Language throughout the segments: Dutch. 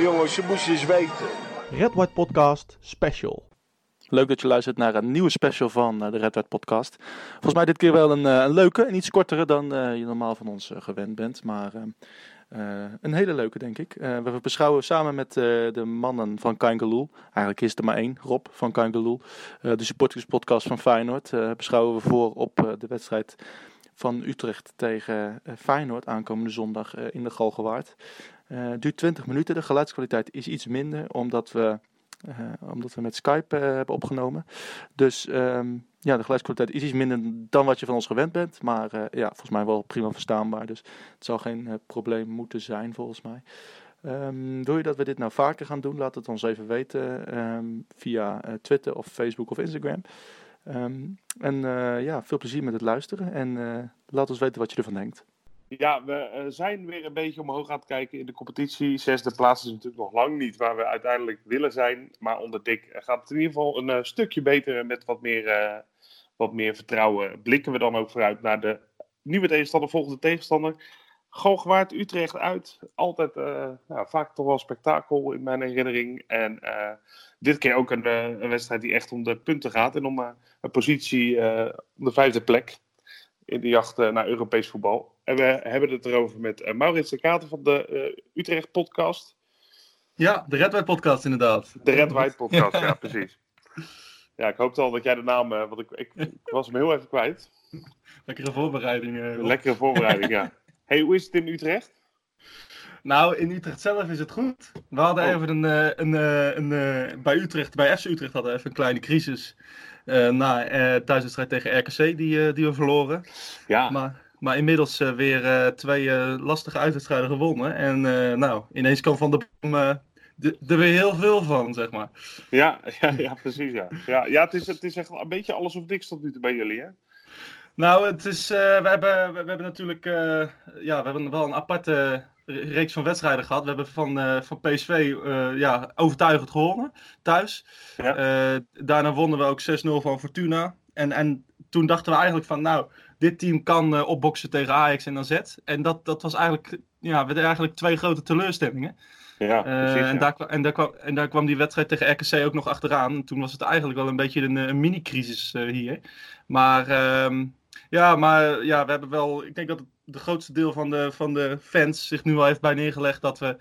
jongen, jongens, je moest eens weten. Red White Podcast Special. Leuk dat je luistert naar een nieuwe special van eh, de Red White Podcast. Volgens mij dit keer wel een, een leuke en iets kortere dan je normaal van ons gewend bent. Maar een hele leuke, denk ik. we beschouwen samen met de mannen van Kangaloo, eigenlijk is er maar één, Rob van Kangaloo, de supporters podcast van Feyenoord, beschouwen we voor op de wedstrijd van Utrecht tegen uh, Feyenoord aankomende zondag uh, in de Galgenwaard. Uh, duurt 20 minuten. De geluidskwaliteit is iets minder omdat we, omdat we met Skype hebben opgenomen. Dus um, ja, de geluidskwaliteit is iets minder dan wat je van ons gewend bent. Maar ja, volgens mij wel prima verstaanbaar. Dus het zal geen probleem moeten zijn volgens mij. Um, wil je dat we dit nou vaker gaan doen? Laat het ons even weten um, via Twitter of Facebook of Instagram. Um, en uh, ja, veel plezier met het luisteren en uh, laat ons weten wat je ervan denkt. Ja, we uh, zijn weer een beetje omhoog aan het kijken in de competitie. Zesde plaats is natuurlijk nog lang niet waar we uiteindelijk willen zijn. Maar onder gaat het in ieder geval een stukje beter met wat meer, wat meer vertrouwen. Blikken we dan ook vooruit naar de nieuwe tegenstander, volgende tegenstander. Galgenwaard, Utrecht uit. Altijd nou, vaak toch wel spektakel in mijn herinnering. En dit keer ook een, een, wedstrijd die echt om de punten gaat. En om een positie om de vijfde plek in de jacht naar Europees voetbal. En we hebben het erover met Maurits de Kater van de Utrecht podcast. Ja, de Red White podcast inderdaad. De Red White podcast, ja, precies. Ja, ik hoopte al dat jij de naam, want ik, ik, ik, was hem heel even kwijt. Lekkere voorbereiding. Lekkere voorbereiding, ja. hey, hoe is het in Utrecht? Nou, in Utrecht zelf is het goed. We hadden oh. even een, een, een, een, bij Utrecht, bij FC Utrecht hadden we even een kleine crisis. Uh, na uh, thuiswedstrijd tegen RKC die, uh, die we verloren. Ja. Maar, maar inmiddels weer twee lastige uitwedstrijden gewonnen. En nou, ineens kan Van de Bom er weer heel veel van, zeg maar. Ja, ja, ja precies. Ja. Ja, ja het, is, het is echt een beetje alles of niks tot nu toe bij jullie, hè? Nou, het is, we, hebben, we, hebben natuurlijk ja, we hebben wel een aparte reeks van wedstrijden gehad. We hebben van, uh, van PSV ja, overtuigend gewonnen thuis. Ja. Daarna wonnen we ook 6-0 van Fortuna. En, en toen dachten we eigenlijk van, nou, dit team kan opboksen tegen Ajax en AZ. En dat, dat was eigenlijk, ja, we eigenlijk twee grote teleurstellingen. Ja, precies, en, daar, en, daar kwam, en daar kwam die wedstrijd tegen RKC ook nog achteraan. En toen was het eigenlijk wel een beetje een, een mini-crisis hier. Maar, ehm, ja, maar ja, we hebben wel, ik denk dat het de grootste deel van de, van de fans zich nu al heeft bij neergelegd dat we,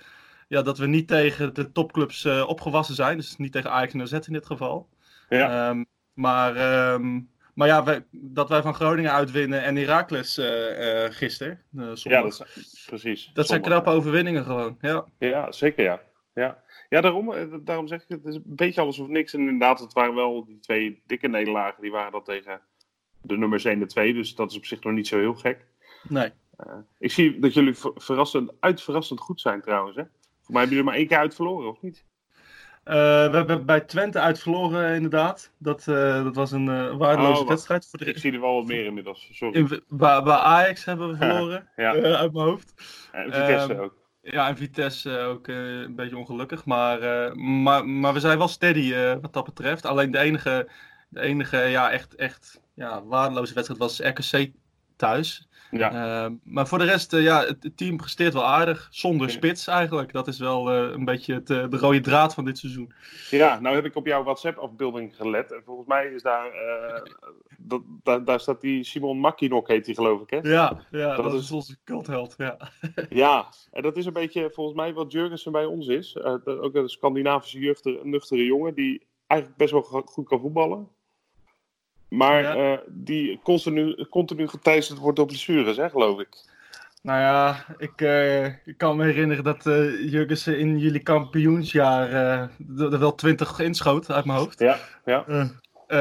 ja, dat we niet tegen de topclubs uh, opgewassen zijn. Dus niet tegen Ajax en AZ in dit geval. Ja. Um, maar, um, maar ja, wij, dat wij van Groningen uitwinnen en Heracles uh, uh, gisteren. ja, dat precies. Dat zijn knappe overwinningen gewoon. Ja, ja zeker ja. ja. Ja, daarom, daarom zeg ik, het is een beetje alles of niks. En inderdaad, het waren wel die twee dikke nederlagen. Die waren dat tegen de nummers 1 en 2. Dus dat is op zich nog niet zo heel gek. Nee. Uh, ik zie dat jullie verrassend, uitverrassend goed zijn trouwens. Hè? Voor mij hebben jullie maar één keer uit verloren, of niet? Uh, we hebben bij Twente uit verloren, inderdaad. Dat, uh, dat was een waardeloze oh, wedstrijd. Voor de... Ik zie er wel wat meer inmiddels. Sorry. In, bij, bij, Ajax hebben we verloren, ja. uit mijn hoofd. En Vitesse ook. Ja, en Vitesse ook een beetje ongelukkig. Maar, maar, maar we zijn wel steady wat dat betreft. Alleen de enige, de enige ja, echt, echt ja, waardeloze wedstrijd was RKC thuis. Ja. Uh, maar voor de rest, uh, ja, het, het, team presteert wel aardig. Zonder spits eigenlijk. Dat is wel uh, een beetje het, de rode draad van dit seizoen. Ja, nou heb ik op jouw WhatsApp-afbeelding gelet. En volgens mij is daar, dat, daar, daar staat die Simon Makinok, heet die geloof ik, hè? Ja, ja dat, dat is onze cultheld, ja. ja, en dat is een beetje volgens mij wat Jurgensen bij ons is. ook een Scandinavische jeugdige, nuchtere jongen die eigenlijk best wel goed kan voetballen. Maar ja. uh, die continu, continu geteisterd wordt door blessures, hè, geloof ik. Nou ja, ik, uh, ik kan me herinneren dat uh, Jurgensen in jullie kampioensjaar er wel 20 inschoot uit mijn hoofd. Ja, ja.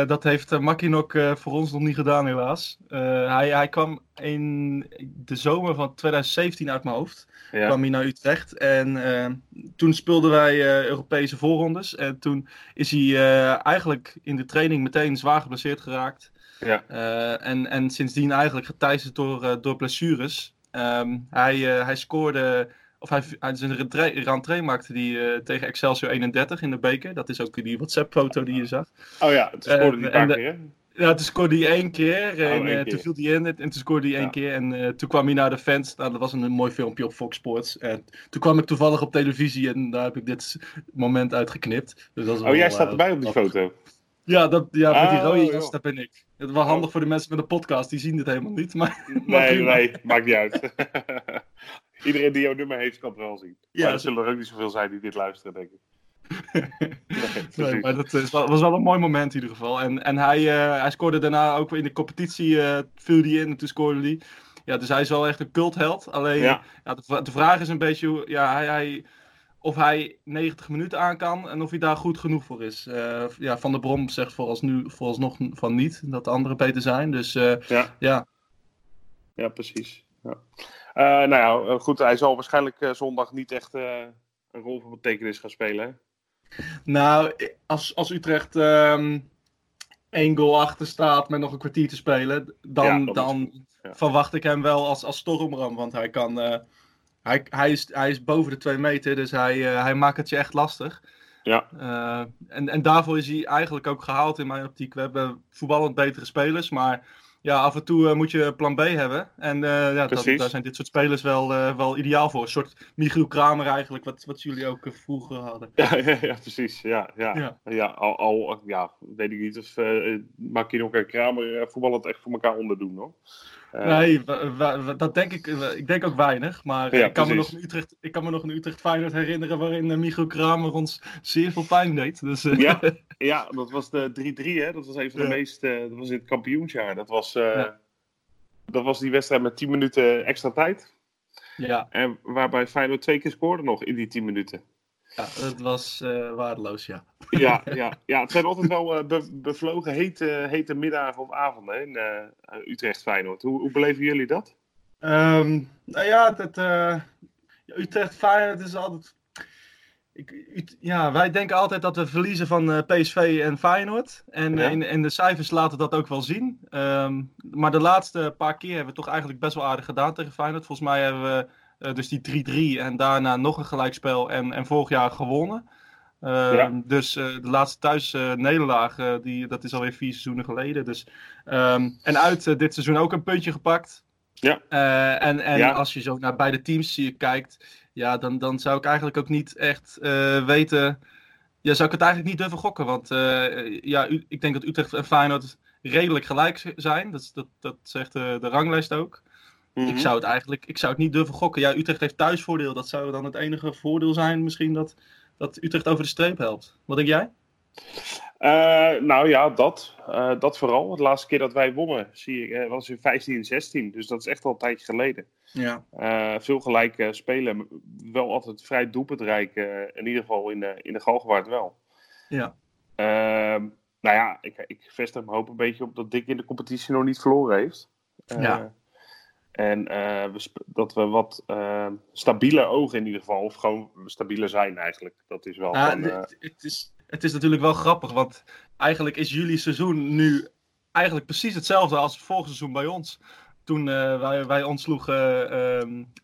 Dat heeft Makinok voor ons nog niet gedaan, helaas. hij, hij kwam in de zomer van 2017 uit mijn hoofd. Ja. kwam hij naar Utrecht. En uh, toen speelden wij uh, Europese voorrondes. En toen is hij uh, eigenlijk in de training meteen zwaar geblesseerd geraakt. Ja. en, en sindsdien eigenlijk geteisterd door, door blessures. Um, hij, hij scoorde, of hij, hij zijn rentree maakte die tegen Excelsior 31 in de beker. Dat is ook die WhatsApp-foto die je zag. Oh ja, het scoorde die paar keer, Ja, toen scoorde hij één keer. En oh, toen viel hij in en toen scoorde hij één keer. En toen kwam hij naar de fans. Nou, dat was een, mooi filmpje op Fox Sports. En toen kwam ik toevallig op televisie en daar heb ik dit moment uitgeknipt. Dus dat oh, jij staat erbij op die foto? Ja, dat, ja met die ah, rode jas, dat ben ik. Het was handig voor de mensen met de podcast, die zien dit helemaal niet. Maar, nee, nee, maakt niet uit. Iedereen die jouw nummer heeft, kan het wel zien. Ja, maar er zullen er ook niet zoveel zijn die dit luisteren, denk ik. nee, maar dat is was wel een mooi moment in ieder geval. En, en hij, uh, hij scoorde daarna ook in de competitie, uh, viel hij in en toen scoorde hij. Ja, dus hij is wel echt een cultheld. Alleen, ja. de, de, vraag is een beetje, ja, hij, hij of hij 90 minuten aan kan en of hij daar goed genoeg voor is. Uh, ja, Van der Brom zegt vooralsnu, vooralsnog van niet, dat de anderen beter zijn. Dus ja. ja. Ja, precies. Ja. Uh, nou ja, goed, hij zal waarschijnlijk zondag niet echt een rol van betekenis gaan spelen. Nou, als, als Utrecht um, één goal achter staat met nog een kwartier te spelen, dan, dan verwacht ik hem wel als, als stormram, want hij kan hij, hij, is, hij is boven de twee meter, dus hij, uh, hij maakt het je echt lastig. Ja. Uh, en, en daarvoor is hij eigenlijk ook gehaald in mijn optiek. We hebben voetballend betere spelers, maar ja, af en toe uh, moet je plan B hebben. En ja, dat, daar zijn dit soort spelers wel, wel ideaal voor. Een soort Michiel Kramer eigenlijk, wat, wat jullie ook vroeger hadden. Ja, ja, ja, precies. Ja, ja. ja. ja al, al ja, weet ik niet of Makino en Kramer voetballend echt voor elkaar onderdoen hoor. Uh, nee, dat denk ik. Ik denk ook weinig. Maar ik, kan me nog een Utrecht, ik kan me nog een Utrecht Feyenoord herinneren waarin uh, Kramer ons zeer veel pijn deed. Dus, uh... ja, ja, dat was de 3-3 hè. Dat was een van de meest, dat was in het kampioensjaar. Dat was, ja. dat was die wedstrijd met 10 minuten extra tijd. Ja. En waarbij Feyenoord twee keer scoorde nog in die 10 minuten. Ja, het was uh, waardeloos, ja. Ja, ja, ja, het zijn altijd wel uh, be bevlogen hete, hete middagen of avonden in uh, Utrecht Feyenoord. Hoe, hoe beleven jullie dat? Um, nou ja, het, Utrecht Feyenoord is altijd... Ik, ja, wij denken altijd dat we verliezen van PSV en Feyenoord. En, ja. in, in, de cijfers laten dat ook wel zien. Um, maar de laatste paar keer hebben we toch eigenlijk best wel aardig gedaan tegen Feyenoord. Volgens mij hebben we uh, dus die 3-3 en daarna nog een gelijkspel en, en vorig jaar gewonnen. Uh, ja. Dus uh, de laatste thuis nederlaag, die, dat is alweer vier seizoenen geleden. Dus, um, en uit dit seizoen ook een puntje gepakt. Ja. en en ja. als je zo naar beide teams kijkt, ja, dan, dan zou ik eigenlijk ook niet echt weten. Ja, zou ik het eigenlijk niet durven gokken. Want ja, ik denk dat Utrecht en Feyenoord redelijk gelijk zijn. Dat, dat, dat zegt de ranglijst ook. Ik mhm. zou het eigenlijk ik zou het niet durven gokken. Ja, Utrecht heeft thuisvoordeel. Dat zou dan het enige voordeel zijn misschien dat, dat Utrecht over de streep helpt. Wat denk jij? Uh, nou ja, dat, uh, dat vooral. De laatste keer dat wij wonnen zie ik, uh, was in 15 en 16. Dus dat is echt al een tijdje geleden. Ja. veel gelijk spelen. Wel altijd vrij doelpuntrijk. in ieder geval in, de in de Galgenwaard wel. Ja. Ehm, nou ja, ik, ik vestig mijn hoop een beetje op dat Dick in de competitie nog niet verloren heeft. ja. En we dat we wat uh, stabiele ogen in ieder geval, of gewoon stabieler zijn eigenlijk. Dat is wel. van, uh... het, is, het is natuurlijk wel grappig, want eigenlijk is jullie seizoen nu eigenlijk precies hetzelfde als het vorige seizoen bij ons. Toen wij, wij ontsloegen,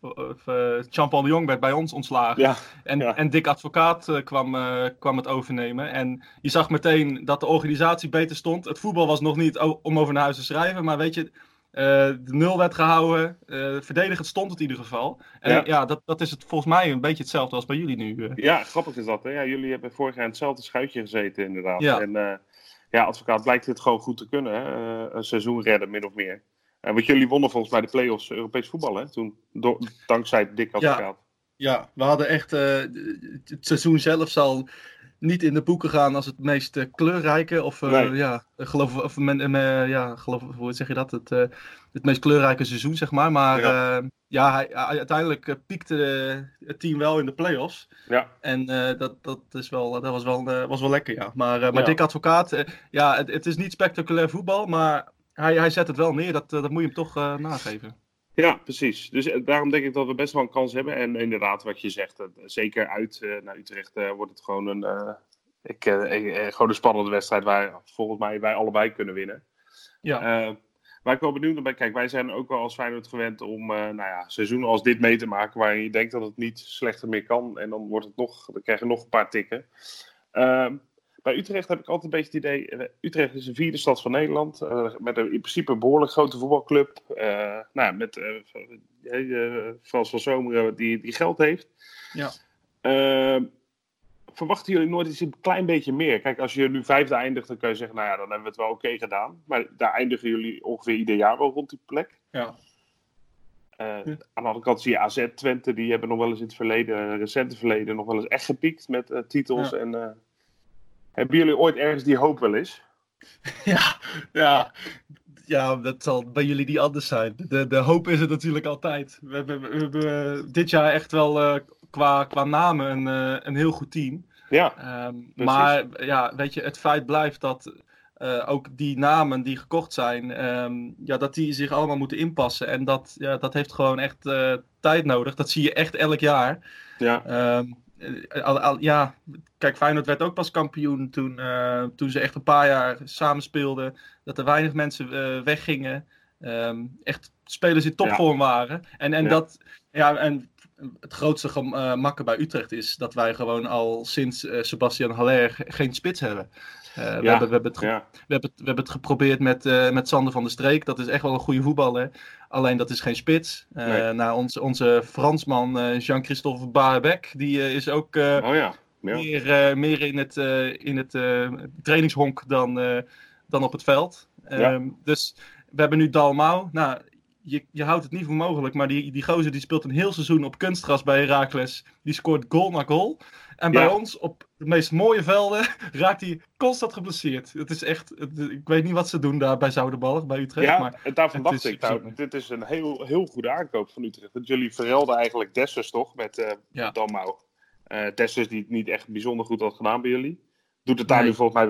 uh, Champon de Jong werd bij ons ontslagen. Ja, en, ja. en Dick Advocaat kwam, kwam het overnemen. En je zag meteen dat de organisatie beter stond. Het voetbal was nog niet om over naar huis te schrijven, maar weet je, de nul werd gehouden. Uh, verdedigend stond het in ieder geval. En ja, ja dat, dat is het volgens mij een beetje hetzelfde als bij jullie nu. Uh. Ja, grappig is dat. Hè? Ja, jullie hebben vorig jaar in hetzelfde schuitje gezeten, inderdaad. Ja. En ja, advocaat blijkt het gewoon goed te kunnen. Hè? een seizoen redden, min of meer. En want jullie wonnen volgens mij de play-offs Europees voetbal, hè? Toen, dankzij Dick Advocaat. Ja. ja, we hadden echt. het seizoen zelf zal niet in de boeken gaan als het meest uh, kleurrijke. Of uh, ja, geloof, of men, uh, ja, geloof, hoe zeg je dat? Het, het meest kleurrijke seizoen, zeg maar. Maar ja, ja hij, uiteindelijk piekte het team wel in de play-offs. Ja. En dat, dat, is wel, dat was, wel, was wel lekker, ja. Maar, maar ja. Dick Advocaat, ja, het, het, is niet spectaculair voetbal, maar hij, hij zet het wel neer. Dat, dat moet je hem toch nageven. Ja, precies. Dus daarom denk ik dat we best wel een kans hebben. En inderdaad, wat je zegt, zeker uit uh, naar Utrecht uh, wordt het gewoon een, uh, ik, gewoon een spannende wedstrijd waar volgens mij wij allebei kunnen winnen. Ja. waar ik wel benieuwd naar ben, kijk, wij zijn ook wel als Feyenoord gewend om nou ja, seizoenen als dit mee te maken, waarin je denkt dat het niet slechter meer kan. En dan wordt het nog, dan krijg je nog een paar tikken. Ehm, bij Utrecht heb ik altijd een beetje het idee. eh, Utrecht is de vierde stad van Nederland. eh, met een, in principe een behoorlijk grote voetbalclub. eh, nou, ja, met eh, Frans van Zomeren die, die geld heeft. Ja. Eh, verwachten jullie nooit eens een klein beetje meer? Kijk, als je nu vijfde eindigt, dan kun je zeggen, nou ja, dan hebben we het wel oké gedaan. Maar daar eindigen jullie ongeveer ieder jaar wel rond die plek. Ja. Aan de andere kant zie je AZ, Twente, die hebben nog wel eens in het verleden, recente verleden, nog wel eens echt gepiekt met titels. Ja. En, hebben jullie ooit ergens die hoop wel eens? Ja, ja. Ja, dat zal bij jullie niet anders zijn. De, de hoop is het natuurlijk altijd. We hebben, we hebben eh, dit jaar echt wel eh, qua, qua namen een, eh, een heel goed team. Ja, Ehm, maar ja, weet je, het feit blijft dat ook die namen die gekocht zijn, ehm, ja, dat die zich allemaal moeten inpassen. En dat, ja, dat heeft gewoon echt tijd nodig. Dat zie je echt elk jaar. ja, Ehm, eh, al, al- ja, kijk, Feyenoord werd ook pas kampioen toen, eh, toen ze echt een paar jaar samen speelden. Dat er weinig mensen eh, weggingen. Ehm, echt spelers in topvorm waren. En, en, Ja. dat, ja, en het grootste gemakken bij Utrecht is dat wij gewoon al sinds eh, Sebastian Haller ge- geen spits hebben. Eh, we, hebben, we, hebben het ja, we, hebben we hebben het geprobeerd met, eh, met Sander van der Streek. Dat is echt wel een goede voetballer. Alleen dat is geen spits. Eh Nee. nou, onze, onze Fransman eh, Jean-Christophe Baerbeck, die eh, is ook eh, oh ja. meer, eh, meer in het, eh, in het eh, trainingshonk dan, eh, dan op het veld. Ehm, Dus we hebben nu Dalmau. Nou, je, je houdt het niet voor mogelijk, maar die, die gozer die speelt een heel seizoen op kunstgras bij Heracles. Die scoort goal na goal. En bij ons, op de meest mooie velden, raakt hij constant geblesseerd. Het is echt, het- ik weet niet wat ze doen daar bij Zoudenballig, bij Utrecht. Ja, maar daarvan is ik, nou, dit is een heel, heel goede aankoop van Utrecht. Want jullie verelden eigenlijk Dessers toch, met eh Ja. Dalmau. Eh Dessers die het niet echt bijzonder goed had gedaan bij jullie. Doet het daar Nee. nu volgens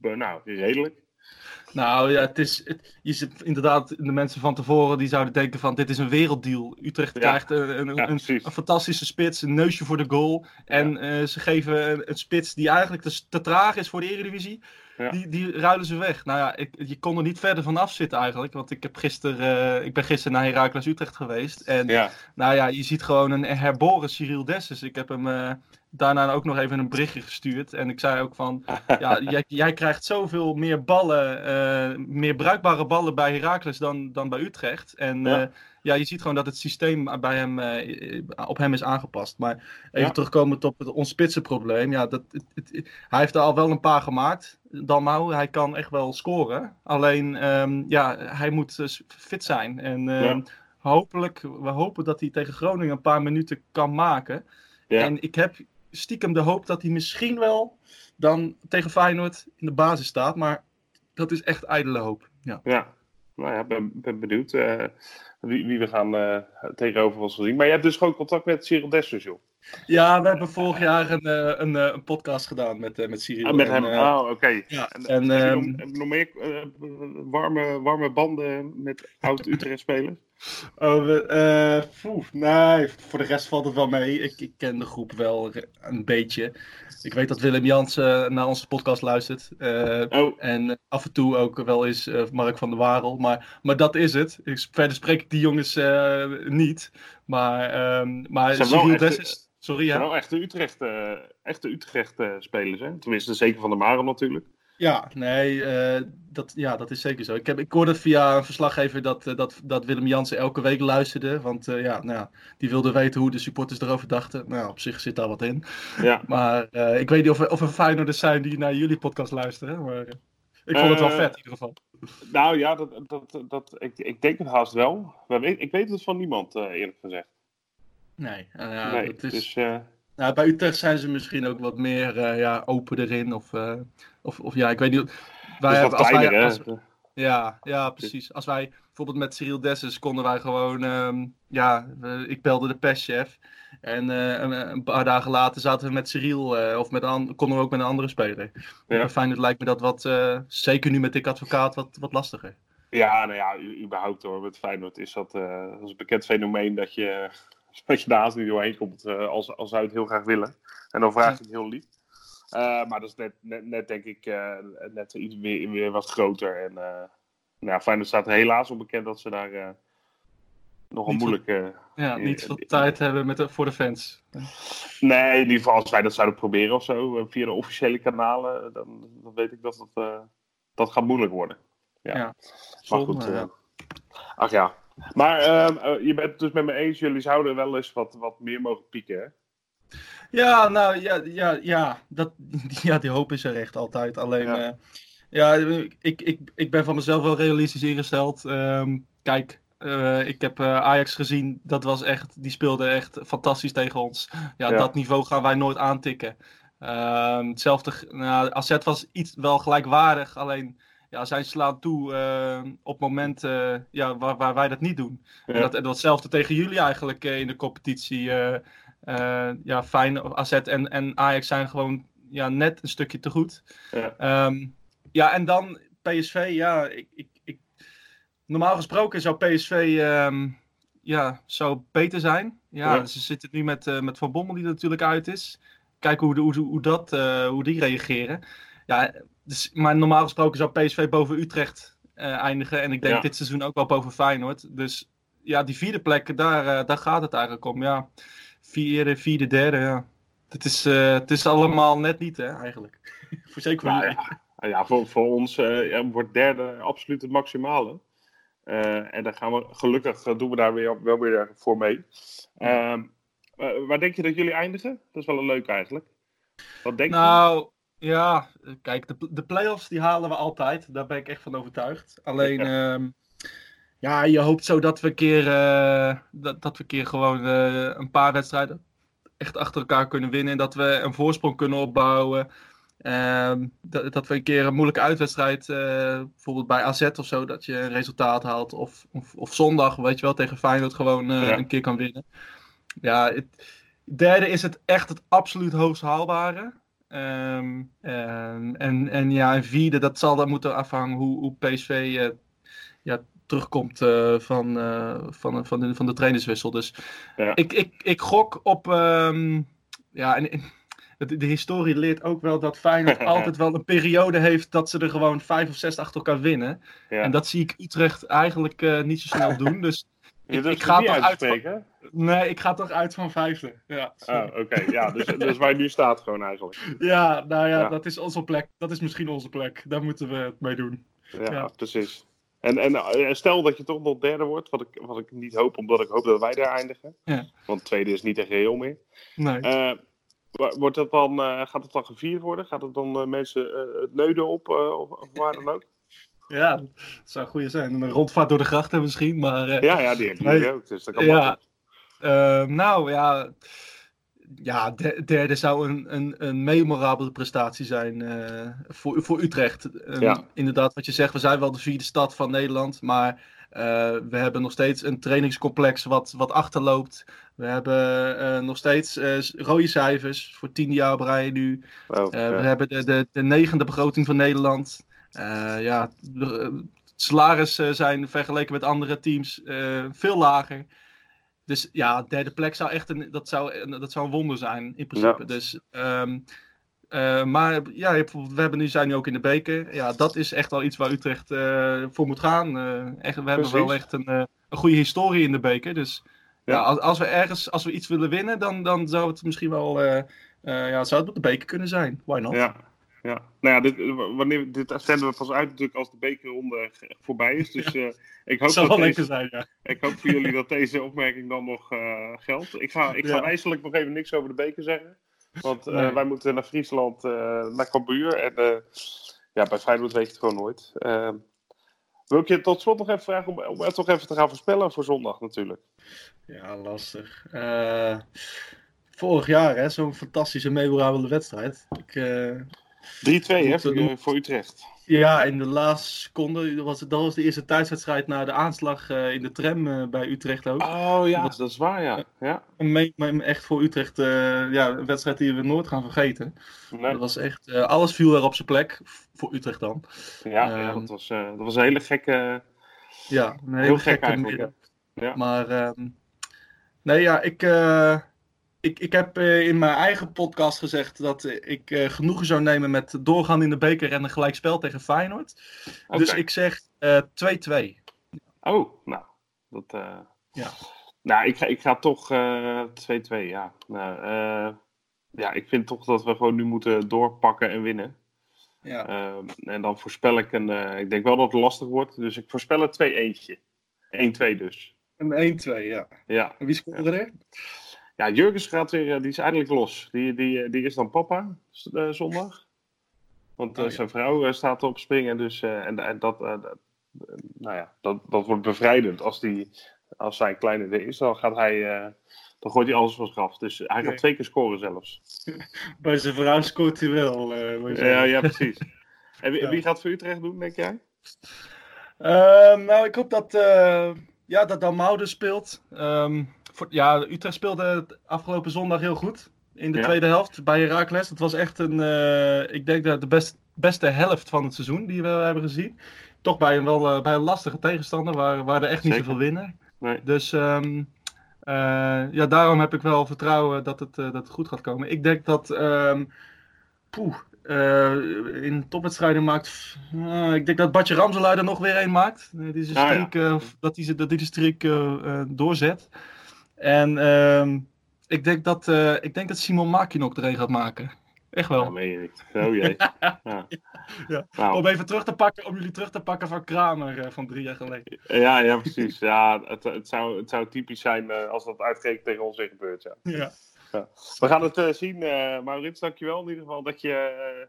mij nou, redelijk. Nou ja, het is, het, je zit inderdaad, de mensen van tevoren die zouden denken van dit is een werelddeal. Utrecht Ja. krijgt een, een, Ja, een, fantastische spits, een neusje voor de goal. En eh, ze geven een, spits die eigenlijk te, te traag is voor de Eredivisie. Die, die ruilen ze weg. Nou ja, ik, je kon er niet verder van afzitten eigenlijk. Want ik, heb gisteren, eh, ik ben gisteren naar Heracles Utrecht geweest. En nou ja, je ziet gewoon een herboren Cyril Dessus. Ik heb hem eh, daarna ook nog even een berichtje gestuurd. En ik zei ook van, ja, jij, jij krijgt zoveel meer ballen, eh, meer bruikbare ballen bij Heracles dan, dan bij Utrecht. En Ja. ja. ja, je ziet gewoon dat het systeem bij hem, eh, op hem is aangepast. Maar even Ja. terugkomend op het ons spitsenprobleem. Ja, dat, het, het- hij heeft er al wel een paar gemaakt. Dalmau, hij kan echt wel scoren. Alleen, ehm, ja, hij moet eh, fit zijn. En ehm, Ja. hopelijk, we hopen dat hij tegen Groningen een paar minuten kan maken. ja. En ik heb stiekem de hoop dat hij misschien wel dan tegen Feyenoord in de basis staat. Maar dat is echt ijdele hoop. Ja. ja. Nou ja, ben, ben benieuwd eh, wie, wie we gaan eh, tegenover ons zien. Maar je hebt dus gewoon contact met Cyril Dessers, joh. Ja, we hebben vorig jaar een, eh, een, eh, een podcast gedaan met, eh, met Cyril. Ah, met En, hem, oh, oké. ja, En, ehm, nog, meer warme, warme banden met oud-Utrecht-spelers? Oh, we, nee, voor de rest valt het wel mee. Ik, ik ken de groep wel een beetje. Ik weet dat Willem Jansen naar onze podcast luistert. Oh, en af en toe ook wel eens Mark van der Warel. Maar, maar dat is het. Ik, verder spreek ik die jongens niet. Maar, ehm maar Zijn wel Cyril echte- Dessus... Sorry, ja. wel echte Utrecht, eh, echte Utrecht-spelers, hè? Tenminste, zeker van de Maren natuurlijk. Ja, nee, eh, dat, ja, dat is zeker zo. Ik, heb, ik hoorde via een verslaggever dat, eh, dat, dat Willem Jansen elke week luisterde. Want eh, ja, nou, ja, die wilde weten hoe de supporters erover dachten. Nou, op zich zit daar wat in. Ja. Maar eh, ik weet niet of er, of er Feyenoorders zijn die naar jullie podcast luisteren. Maar ik vond het wel vet in ieder geval. Nou ja, dat, dat, dat, ik, ik denk het haast wel. Maar weet- Ik weet het van niemand, eh, eerlijk gezegd. Nee, ja, nee, dat is, dus, eh, nou, bij Utrecht zijn ze misschien ook wat meer ja, open erin. Of, of, of ja, ik weet niet. Wij hebben, als wij, als? Ja, ja, precies. Als wij bijvoorbeeld met Cyril Dessus konden wij gewoon, ehm, ja, ik belde de perschef. En eh, een, een paar dagen later zaten we met Cyril, eh, of met een, konden we ook met een andere speler. Ja. Bij Feyenoord lijkt me dat wat, eh, zeker nu met Dick Advocaat, wat, wat lastiger. Ja, nou ja, u- überhaupt hoor. Met Feyenoord is dat, dat is een bekend fenomeen dat je, dat je daar haast niet doorheen komt als, als zij het heel graag willen. En dan vraag je het heel lief. Eh, maar dat is net, net, net denk ik, eh, net iets weer, weer wat groter. En eh nou, ja, Feyenoord staat helaas op bekend dat ze daar nog een moeilijke... Ja, niet veel tijd hebben met de, voor de fans. Nee, in ieder geval als wij dat zouden proberen of zo, via de officiële kanalen, dan, dan weet ik dat dat, dat gaat moeilijk worden. Ja. Ja. Maar goed, ja. ach ja. Maar ehm, eh, je bent het dus met me eens, jullie zouden wel eens wat, wat meer mogen pieken, hè? Ja, nou ja, ja, ja, dat, ja, die hoop is er echt altijd. Alleen, Ja. ja, ja ik, ik, ik ben van mezelf wel realistisch ingesteld. Ehm, kijk, eh, ik heb eh, Ajax gezien, dat was echt, die speelde echt fantastisch tegen ons. Ja, Ja. dat niveau gaan wij nooit aantikken. Ehm, hetzelfde, nou, AZ was iets wel gelijkwaardig, alleen ja, zij slaan toe eh, op momenten ja, waar, waar wij dat niet doen. Ja. En dat, en datzelfde tegen jullie eigenlijk eh, in de competitie. Eh, ja, fijn. AZ en, en Ajax zijn gewoon ja, net een stukje te goed. Ja. Ehm, ja, en dan PSV. Ja, ik, ik, ik, normaal gesproken zou PSV ehm, ja, zou beter zijn. Ja, Ja. ze zitten nu met, eh, met Van Bommel die er natuurlijk uit is. Kijken hoe, de- hoe, hoe, dat, eh, hoe die reageren. Ja, dus, maar normaal gesproken zou PSV boven Utrecht eindigen. En ik denk Ja. dit seizoen ook wel boven Feyenoord. Dus ja, die vierde plek, daar, daar gaat het eigenlijk om. Ja, vierde, vierde, derde, ja. Het is, eh, het is allemaal net niet, hè, eigenlijk. voor zeker voor Nou jullie. ja, ja voor, voor ons eh, ja, wordt derde absoluut het maximale. Eh, en dan gaan we gelukkig doen we daar weer, wel weer voor mee. Ehm, eh, waar denk je dat jullie eindigen? Dat is wel een leuk eigenlijk. Wat denk je? Nou, ja, kijk, de, de play-offs die halen we altijd. Daar ben ik echt van overtuigd. Alleen, ehm, ja, je hoopt zo dat we een keer, eh, dat, dat we een keer gewoon eh, een paar wedstrijden echt achter elkaar kunnen winnen. En dat we een voorsprong kunnen opbouwen. Ehm, dat, dat we een keer een moeilijke uitwedstrijd, eh, bijvoorbeeld bij AZ of zo, dat je een resultaat haalt. Of, of, of zondag, weet je wel, tegen Feyenoord gewoon Ja. een keer kan winnen. Ja, het, derde is het echt het absoluut hoogst haalbare. Ehm, en, en, en ja, en vierde, dat zal dan moeten afhangen hoe, hoe PSV ja, terugkomt eh, van, eh, van, van, de, van de trainerswissel. Dus Ja. ik, ik, ik gok op. ehm, ja, en, de, de historie leert ook wel dat Feyenoord altijd wel een periode heeft dat ze er gewoon vijf of zes achter elkaar winnen. Ja. En dat zie ik Utrecht eigenlijk eh, niet zo snel doen. Dus ik, ga toch uit van? Nee, ik ga toch uit van vijfde. Ja, Oh, oké. Ja, dus, dus waar je nu staat gewoon eigenlijk. ja nou ja, Ja. dat is onze plek. Dat is misschien onze plek. Daar moeten we het mee doen. Ja, Ja. precies. En, en eh, stel dat je toch nog derde wordt, wat ik, wat ik niet hoop, omdat ik hoop dat wij daar eindigen. Ja. Want tweede is niet echt heel meer. Nee. Eh, wordt dat dan, eh, gaat het dan gevierd worden? Gaat het dan mensen het neuden op of, of waar dan ook? Ja, dat zou een goede zijn. Een rondvaart door de grachten misschien, maar... Ja, ja, die jullie ook. Dus dat kan Ja. makkelijk. eh, nou ja, ja, de- derde zou een, een, een memorabele prestatie zijn eh, voor, voor Utrecht. Ehm, Ja. Inderdaad, wat je zegt, we zijn wel de vierde stad van Nederland, maar eh, we hebben nog steeds een trainingscomplex wat, wat achterloopt. We hebben eh, nog steeds rode cijfers voor tien jaar rij nu. Oh. We hebben de, de, de negende begroting van Nederland. Ja, de, eh, salarissen zijn vergeleken met andere teams veel lager. Dus ja, derde plek zou echt een, dat zou, dat zou een wonder zijn in principe. Ja. Dus, ehm, eh, maar ja, we hebben nu, zijn nu ook in de beker. Ja, dat is echt wel iets waar Utrecht eh, voor moet gaan. Eh, echt, we hebben wel echt een, een goede historie in de beker. Dus ja. Ja. als, als we ergens, als we iets willen winnen, dan, dan zou het misschien wel, ja, zou het op de beker kunnen zijn. Why not? Ja, ja. Nou ja, dit, w- wanneer, dit zenden we pas uit natuurlijk als de bekerronde voorbij is. Dus eh, ik, hoop Dat wel deze, zijn, ja. ik hoop voor jullie dat deze opmerking dan nog eh, geldt. Ik ga, ik ga Ja. nog even niks over de beker zeggen. Want eh, Nee. wij moeten naar Friesland, eh, naar Cambuur. En eh, ja, bij Feyenoord weet je het gewoon nooit. Eh, wil ik je tot slot nog even vragen om, om het toch even te gaan voorspellen voor zondag natuurlijk. Ja, lastig. Eh, vorig jaar, hè, zo'n fantastische, memorabele wedstrijd. Ik, eh, 3-2 hè, Moet- voor, Utrecht. ja, in de laatste seconde, dat was, dat was de eerste thuiswedstrijd na de aanslag eh, in de tram eh, bij Utrecht ook. Oh ja, Dat- dat is waar ja. ja. Een me- echt voor Utrecht eh, ja, een wedstrijd die we nooit gaan vergeten. Nee. Dat was echt, eh, alles viel er op zijn plek, voor Utrecht dan. Ja, ja Ehm, dat, was, eh, dat was een hele gekke... Ja, een hele Heel gekke middag. Ja. Maar ehm, nee, ja, ik, eh, ik, ik heb eh, in mijn eigen podcast gezegd dat eh, ik eh, genoegen zou nemen met doorgaan in de beker en een gelijkspel tegen Feyenoord. Dus ik zeg eh, 2-2. Oh, nou, dat, Ja. Nou, ik ga, ik ga toch eh 2-2, ja. Nou, ja, ik vind toch dat we gewoon nu moeten doorpakken en winnen. Ja. Ehm, en dan voorspel ik een. eh, ik denk wel dat het lastig wordt, dus ik voorspel een 2-1'tje. 1-2 dus. Een 1-2, ja. Ja. En wie scoorde er? Ja, Jurgens gaat weer, eh, die is eindelijk los. Die, die, eh, die is dan papa eh, zondag. Want Oh, ja. zijn vrouw staat op springen, dus en, en dat, dat, nou ja, dat, dat wordt bevrijdend. Als, die, als zijn kleine er is, dan gaat hij, dan gooit hij alles van zich af. Dus hij gaat Nee. twee keer scoren zelfs. Bij zijn vrouw scoort hij wel. Ja, ja precies. En wie, Ja. wie gaat voor Utrecht doen, denk jij? Ehm, nou, ik hoop dat, eh ja, dat speelt. Ehm, voor, ja, Utrecht speelde afgelopen zondag heel goed. In de Ja. tweede helft bij Heracles. Het was echt een, eh, ik denk dat de best, beste helft van het seizoen die we hebben gezien. Toch bij een, wel, eh, bij een lastige tegenstander waar, waar er echt niet zoveel winnen. Nee. Dus ehm, eh, ja, daarom heb ik wel vertrouwen dat het, dat het goed gaat komen. Ik denk dat. ehm poeh, eh, in topwedstrijden maakt. ik denk dat Bartje Ramselaar er nog weer een maakt. Eh, die zijn Ah, ja. dat hij die de streak doorzet. En ehm, ik, denk dat, eh, ik denk dat Simon Makinok er een gaat maken. Echt wel. Ja, meen je niet. Oh jee. Ja. Ja. Nou, Om even terug te pakken, om jullie terug te pakken van Kramer eh, van drie jaar geleden. ja, ja, precies. Ja, het, het, zou, het zou typisch zijn eh, als dat uitgerekend tegen ons weer gebeurt. Ja. Ja. We gaan het zien. Maurits, dankjewel in ieder geval dat je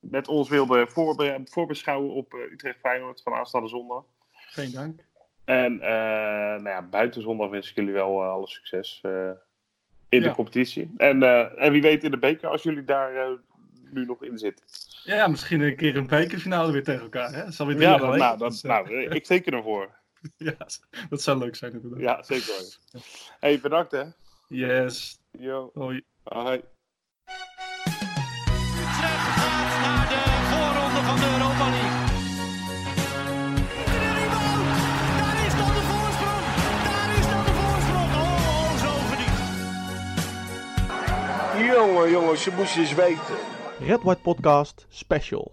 met ons wilde voorbe voorbeschouwen op Utrecht Feyenoord van aanstaande zondag. Geen dank. En eh, nou ja, buiten zondag wens ik jullie wel eh, alle succes eh, in de competitie. En, en wie weet in de beker als jullie daar nu nog in zitten. Ja, ja, misschien een keer een bekerfinale weer tegen elkaar. Hè? Dat alweer drie Ja, dan, nou, Dus, eh, nou, ik teken ervoor. ja, dat zou leuk zijn inderdaad. Ja, zeker. hoor. Hey, bedankt hè. Yes. Yo, Hoi. hoi. Jongen, jongens, je moest eens weten. Red White Podcast Special.